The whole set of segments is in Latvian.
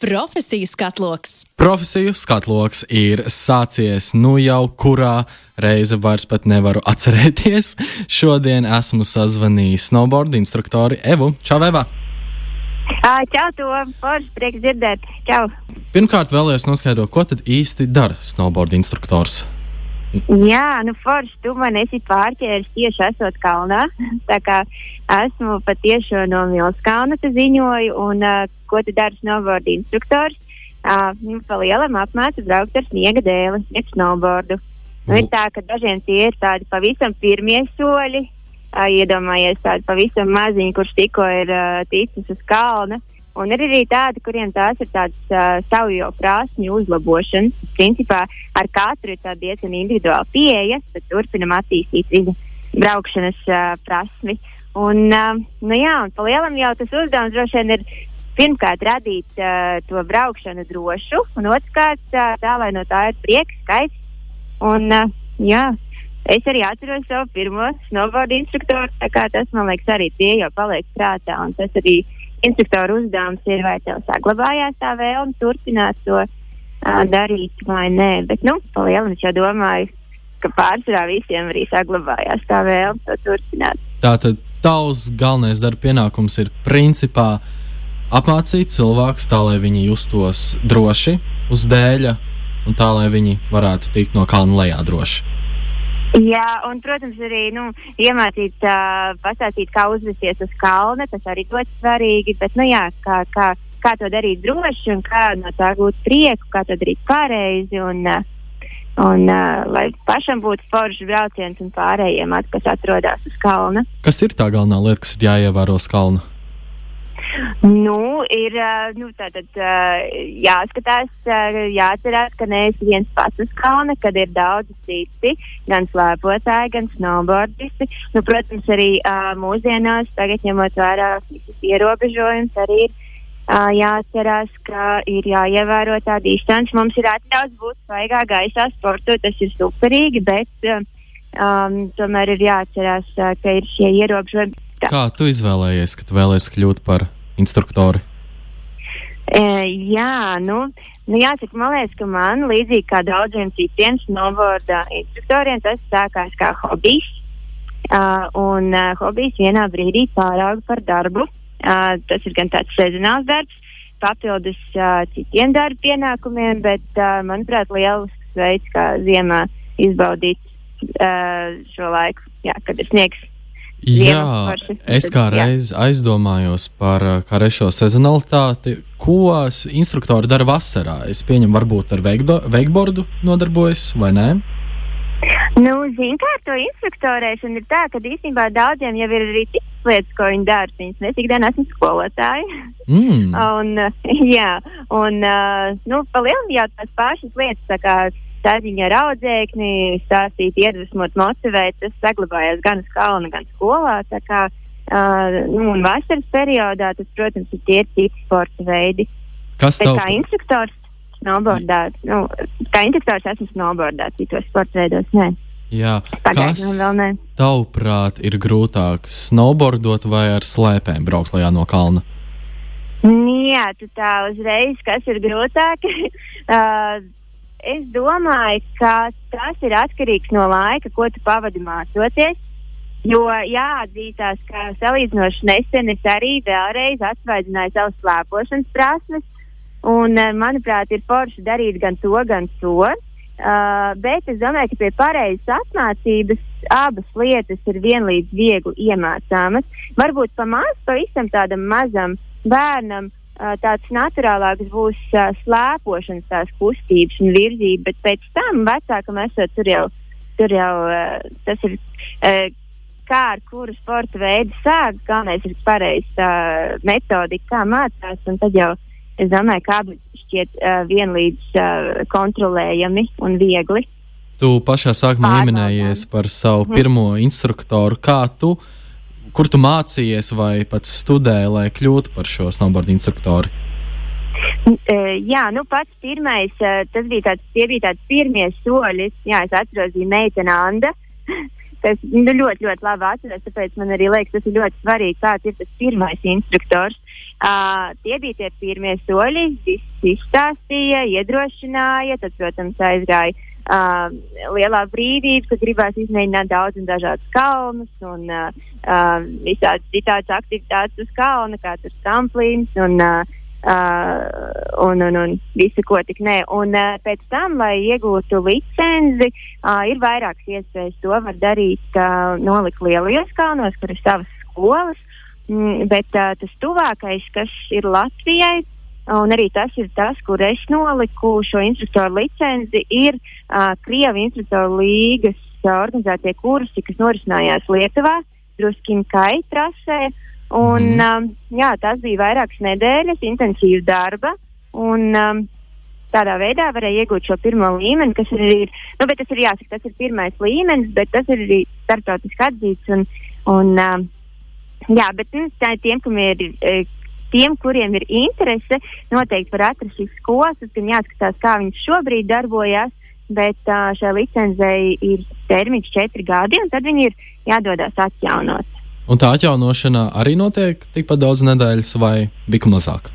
Profesiju skatloks. Profesiju skatloks ir sācies nu jau kurā reize vairs pat nevaru atcerēties. Šodien esmu sazvanījis snowboard instruktori Evu Čaveva. Čau, to forši prieks dzirdēt. Čau. Pirmkārt, vēlējos noskaidrot, ko tad īsti dara snowboard instruktors. Jā, nu forši tu man esi pārķēris tieši esot kalnā. Tā kā esmu patiešām no Milskalna te ziņoju, un uh, ko tu dari snowboard instruktors? Uh, nu, pa lielam apmāca braukt ar sniega dēli, jeb snowboardu. Nu, ir tā, ka dažiem tie ir tādi pavisam pirmie soļi. Uh, iedomājies tādu pavisam maziņu, kurš tikko ir uh, ticis uz kalna. Un ir arī tādi, kuriem tās ir tādas uh, savu prasmju uzlabošanas. Principā ar katru ir diezgan individuāla pieeja, tad turpinam attīstīt viņa braukšanas uh, prasmi. Un, uh, nu jā, un pa lielam jau tas uzdevums droši vien ir pirmkārt radīt uh, to braukšanu drošu, un otrkārt uh, tā, lai no tā ir prieks, skaists. Un, uh, jā, es arī atceros savu pirmo snowboard instruktoru, tā kā tas man liekas arī tie jau paliek prātā, un tas arī ir instruktora uzdevums ir, vai tev saglabājās tā vēlme turpināt to uh, darīt vai nē. Bet, nu, palielināt, es jau domāju, ka pārsvarā visiem arī saglabājās tā vēlme to turpināt. Tātad tavs galvenais darba pienākums ir principā apmācīt cilvēkus tā, lai viņi justos droši uz dēļa un tā, lai viņi varētu tikt no kalna lejā droši. Jā, un, protams, arī nu, iemācīt, uh, pastāstīt, kā uzvesties uz kalna. Tas arī ļoti svarīgi. Bet, nu, jā, kā, kā, kā to darīt droši un kā no tā gūt prieku, kā to darīt pareizi. Un, uh, un uh, lai pašam būtu foršs brauciens un pārējiem, at, kas atrodas uz kalna. Kas ir tā galvenā lieta, kas ir jāievēro uz kalna? Nu, ir nu, tātad, jāskatās, jāatcerās, ka neesi viens pats uz kalna, kad ir daudz citi, gan slēpotāji, gan snowboardisti. Nu, protams, arī mūsdienās, tagad ņemot vērā visas ierobežojumus, arī ir jāatcerās, ka ir jāievēro tā distance. Mums ir atļauts būt svaigā gaisā, sportot, tas ir superīgi, bet um, tomēr ir jāatcerās, ka ir šie ierobežojumi. Kā tu izvēlējies, ka tu vēlēsies kļūt par instruktori? E, jā, nu, nu jāsaka, man liekas, ka man līdzīgi kā daudziem citiem snowboard instruktoriem, tas sākās kā hobijs. Uh, un uh, hobijs vienā brīdī pārauga par darbu. Uh, tas ir gan tāds sezonāls darbs, papildus uh, citiem darba pienākumiem, bet, uh, manuprāt, lielisks veids, kā ziemā izbaudīt uh, šo laiku, jā, kad ir sniegs Jā, es kā reiz aizdomājos par karēšo sezonalitāti. Ko instruktori dara vasarā? Es pieņemu, varbūt ar veikbordu nodarbojas vai nē? Nu, Ziniet, kā to instruktorēšana ir tā, ka īstenībā daudziem jau ir arī citas lietas, ko viņi dara. Viņas ne tik dienā esmu skolotāji. Mm. un, jā, un nu, palielināt jau tās pašas lietas saziņa ar audzēkni, stāstīt, iedvesmot, motivēt. Tas saglabājās gan uz kalna, gan skolā. Kā, uh, nu, un vasaras periodā tas, protams, ir tie citi sporta veidi. Kas tev? Kā instruktors snowboardā, nu, kā instruktors esmu snowboardā, citos sporta veidos. Nē. Jā, Pagaidām vēl nē. Tavuprāt, ir grūtāk snowboardot vai ar slēpēm braukt lejā no kalna? Jā, tu tā uzreiz, kas ir grūtāk. uh, es domāju, ka tas ir atkarīgs no laika, ko tu pavadi mācoties. Jo jāatzīstās, ka salīdzinoši nesen es arī vēlreiz atsvaidzināju savas slēpošanas prasmes. Un, eh, manuprāt, ir forši darīt gan to, gan to. Uh, bet es domāju, ka pie pareizas apmācības abas lietas ir vienlīdz viegli iemācāmas. Varbūt pamācīt pavisam tādam mazam bērnam tāds naturālāks būs uh, slēpošanas tās kustības un virzība, bet pēc tam vecākam esot tur jau, tur jau uh, tas ir. Uh, Kā ar kuru sporta veidu sākt, galvenais ir pareizā uh, metodika, kā mācās. Tad jau es domāju, ka abi šķiet uh, vienlīdz uh, kontrolējami un viegli. Tu pašā sākumā pieminējies par savu pirmo instruktoru. Kā tu uh, kur tu mācījies vai pat studēji, lai kļūtu par šo snowboard instruktoru? E, jā, nu pats pirmais, e, tas bija tāds, tie bija tādi pirmie soļi. Jā, es atceros, bija meitene Anna. kas nu, ļoti, ļoti labi atceros. Tāpēc man arī liekas, tas ir ļoti svarīgi, kāds ir tas pirmais instruktors. Uh, tie bija tie pirmie soļi, viss izstāstīja, iedrošināja, tad, protams, aizgāja. Uh, lielā brīvība, ka gribēs izmēģināt daudz un dažādus kalnus un uh, uh, visādas citādas aktivitātes uz kalna, kā tur tramplīns un uh, Uh, un, un, un visu, ko tik ne. Un uh, pēc tam, lai iegūtu licenci, uh, ir vairākas iespējas. To var darīt uh, nolikt lielajos kalnos, kur ir savas skolas, mm, bet uh, tas tuvākais, kas ir Latvijai, un arī tas ir tas, kur es noliku šo instruktoru licenci, ir uh, Krievijas instruktoru līgas uh, organizētie kursi, kas norisinājās Lietuvā, Druskina Kai trasē. Un, mm. um, jā, tas bija vairākas nedēļas intensīva darba. Un, um, tādā veidā varēja iegūt šo pirmo līmeni, kas ir, ir nu, tas ir jāsaka, tas ir pirmais līmenis, bet tas ir arī starptautiski atzīts. Un, un, um, jā, bet nu, tiem, kam ir. Tiem, kuriem ir interese, noteikti var atrast šīs skolas. Gan jāskatās, kā viņas šobrīd darbojas, bet uh, šai licencei ir termiņš četri gadi, un tad viņi ir jādodas atjaunot. Un tā atjaunošana arī notiek tikpat daudz nedēļas, vai bija mazāk?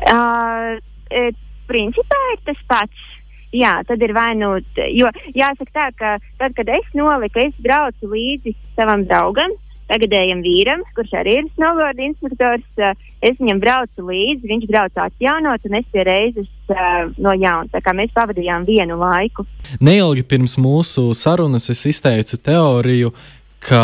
Uh, e, principā ir tas pats. Jā, tad ir vai nu, jo jāsaka tā, ka tad, kad es noliku, es braucu līdzi savam draugam, tagadējam vīram, kurš arī ir snowboard instruktors. Es viņam braucu līdzi, viņš brauca atjaunot, un es pie reizes uh, no jauna. Tā kā mēs pavadījām vienu laiku. Neilgi pirms mūsu sarunas es izteicu teoriju, ka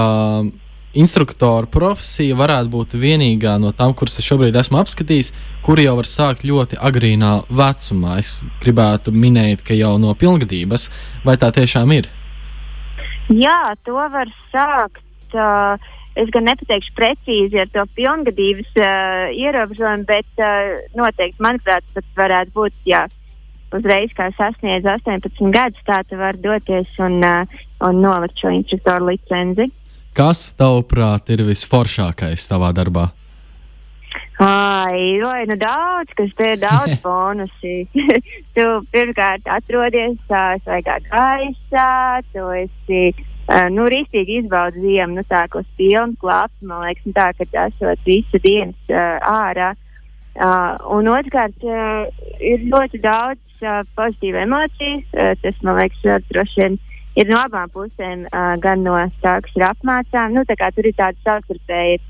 instruktora profesija varētu būt vienīgā no tām, kuras es šobrīd esmu apskatījis, kur jau var sākt ļoti agrīnā vecumā. Es gribētu minēt, ka jau no pilngadības, vai tā tiešām ir? Jā, to var sākt. Uh, es gan nepateikšu precīzi ar to pilngadības uh, ierobežojumu, bet uh, noteikti, manuprāt, tas varētu būt. Jā, Uzreiz, kā sasniedz 18 gadus, tā tu vari doties un, uh, un nolikt šo instruktoru licenci. Kas, tavuprāt, ir visforšākais tavā darbā? Ai, vai nu daudz, kas te ir daudz bonusi. tu pirmkārt atrodies svaigā gaisā, tu esi, uh, nu, rīstīgi izbaudi ziemu, nu, tā, ko pilnu klāps, man liekas, nu, tā, ka esot visu dienas uh, ārā. Uh, un otrkārt, uh, ir ļoti daudz uh, pozitīvu emociju, uh, tas, man liekas, uh, droši vien ir no abām pusēm, uh, gan no tā, kas ir apmācām. Nu, tā tur ir tāda savstarpēja,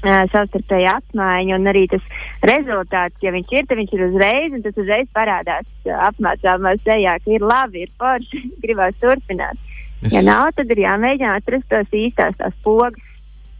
savstarpēja apmaiņa, un arī tas rezultāts, ja viņš ir, tad viņš ir uzreiz, un tas uzreiz parādās apmācāmā sejā, ka ir labi, ir forši, gribās turpināt. Es... Ja nav, tad ir jāmēģina atrast tos īstās tās pogas,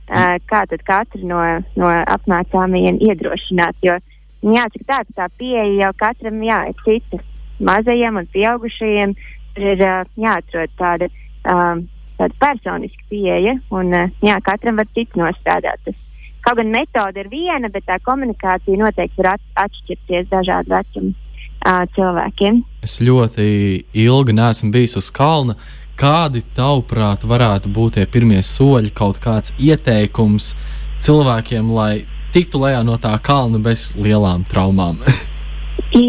uh, kā tad katru no, no apmācāmajiem iedrošināt. Jo jāsaka tā, ka tā pieeja jau katram jā, ir cita. Mazajiem un pieaugušajiem ir jāatrod tāda, um, tāda personiska pieeja, un jā, katram var cits nostādāt. Tas, kaut gan metode ir viena, bet tā komunikācija noteikti var at atšķirties dažādu vecumu uh, cilvēkiem. Es ļoti ilgi neesmu bijis uz kalna. Kādi, tavuprāt, varētu būt tie pirmie soļi, kaut kāds ieteikums cilvēkiem, lai tiktu lejā no tā kalna bez lielām traumām?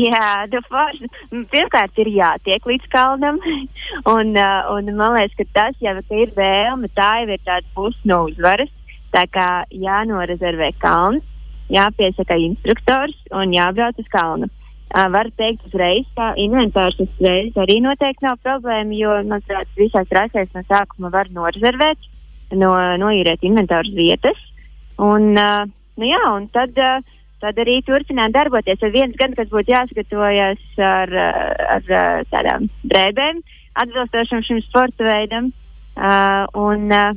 Jā, forši, pirmkārt ir jātiek līdz kalnam. Un, uh, un man liekas, ka tas jau ka ir vēlme, tā jau ir tāda pusi no uzvaras. Tā kā jānorezervē kalns, jāpiesaka instruktors un jābrauc uz kalnu. Var teikt, uzreiz, ka inventārs uzreiz arī noteikti nav problēma, jo manuprāt, visās trasēs no sākuma var norezervēt, no, noīrēt inventāru vietas. Un, uh, nu jā, un tad uh, tad arī turpināt darboties. Ir viens gads, kas būtu jāsagatavojas ar, ar, ar tādām drēbēm, atbilstošam šim sporta veidam. Uh, un, uh,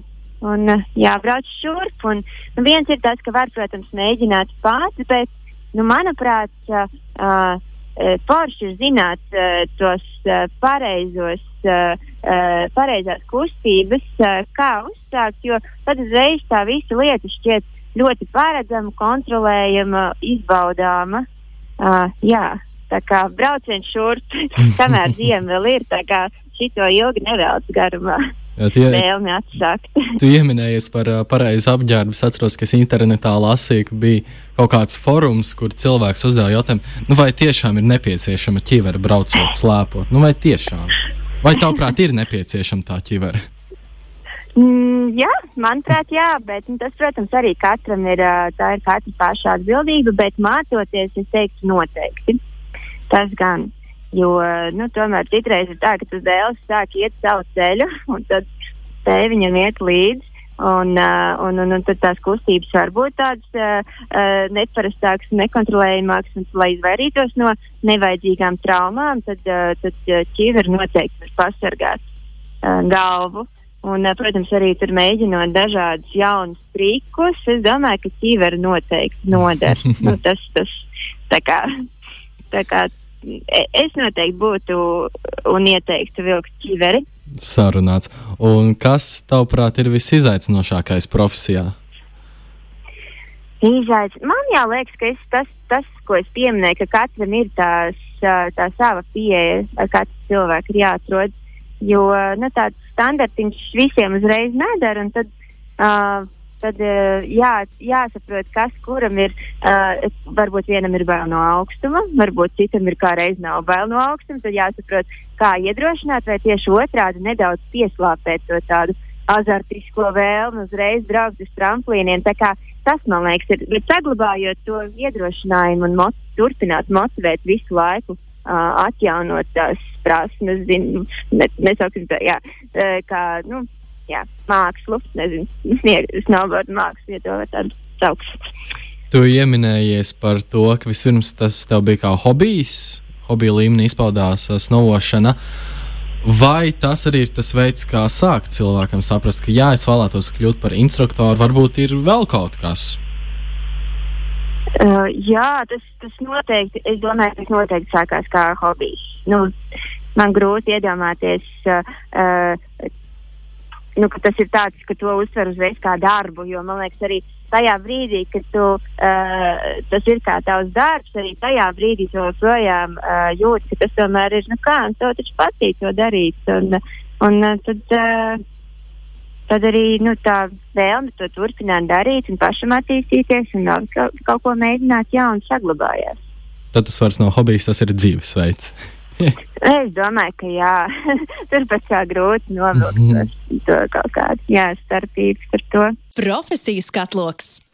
un jābrauc šurp. Un, nu, viens ir tas, ka var, protams, mēģināt pats, bet, nu, manuprāt, uh, uh, forši zināt uh, tos uh, pareizos, uh, uh, pareizās kustības, uh, kā uzsākt, jo tad uzreiz tā visa lieta šķiet ļoti paredzama, kontrolējama, izbaudāma. Uh, jā, tā kā brauciens šurp, kamēr ziema vēl ir, tā kā šito ilgi nevelc garumā. Jā, tie, vēlmi atsākt. tu pieminējies par uh, pareizu apģērbu. Es atceros, ka es internetā lasīju, ka bija kaut kāds forums, kur cilvēks uzdeva jautājumu, nu, vai tiešām ir nepieciešama ķivera braucot slēpot. Nu, vai tiešām? Vai tavuprāt ir nepieciešama tā ķivera? Mm, jā, manuprāt, jā, bet nu, tas, protams, arī katram ir, tā ir katra paša atbildība, bet mācoties, es teiktu, noteikti. Tas gan. Jo, nu, tomēr citreiz ir tā, ka tas dēls sāk iet savu ceļu, un tad tēvi viņam iet līdzi. Un, uh, un, un, un tad tās kustības var būt tādas uh, uh, neparastākas, nekontrolējamākas, un, lai izvairītos no nevajadzīgām traumām, tad, uh, tad uh, ķīver noteikti var pasargāt uh, galvu. Un, protams, arī tur mēģinot dažādus jaunus trikus, es domāju, ka ķīveri noteikti noder. nu, tas, tas, tā kā, tā kā, es noteikti būtu un ieteiktu vilkt ķīveri. Sarunāts. Un kas, tavuprāt, ir visizaicinošākais profesijā? Izaic... Man liekas, ka es, tas, tas, ko es pieminēju, ka katram ir tās, tā sava pieeja, ar katru cilvēku ir jāatrod. Jo nu, tāds standartiņš visiem uzreiz nedara. Tad, uh, tad uh, jā, jāsaprot, kas kuram ir. Uh, varbūt vienam ir bail no augstuma, varbūt citam ir kā reiz nav bail no augstuma. Tad jāsaprot, kā iedrošināt, vai tieši otrādi nedaudz pieslāpēt to tādu azartisko vēlmi uzreiz braukt uz tramplīniem. Tas, man liekas, ir. Bet saglabājot to iedrošinājumu un mot turpināt motivēt visu laiku uh, atjaunot tās prasmes, zinu, ne, nesauksim tā, jā, uh, kā, nu, jā, mākslu, nezinu, snowboard mākslu, ja to var tādu saukt. Tu ieminējies par to, ka vispirms tas tev bija kā hobijs, hobija līmenī izpaudās uh, snowošana. Vai tas arī ir tas veids, kā sākt cilvēkam saprast, ka jā, es vēlētos kļūt par instruktoru, varbūt ir vēl kaut kas? Uh, jā, tas, tas noteikti, es domāju, tas noteikti sākās kā hobijs. Nu, man grūti iedomāties, uh, uh, nu, ka tas ir tāds, ka to uztver uzreiz kā darbu, jo man liekas, arī tajā brīdī, kad tu, uh, tas ir kā tavs darbs, arī tajā brīdī tu joprojām uh, jūti, ka tas tomēr ir, nu kā, un tev taču patīk to darīt. Un, un, uh, tad, uh, tad arī nu, tā vēlme to turpināt darīt un pašam attīstīties un kaut, kaut ko mēģināt jaunu saglabājās. Tad tas vairs nav hobijs, tas ir dzīvesveids. es domāju, ka jā, turpat kā grūti novilkt mm -hmm. to kaut kādu starpību par to. Profesijas katloks.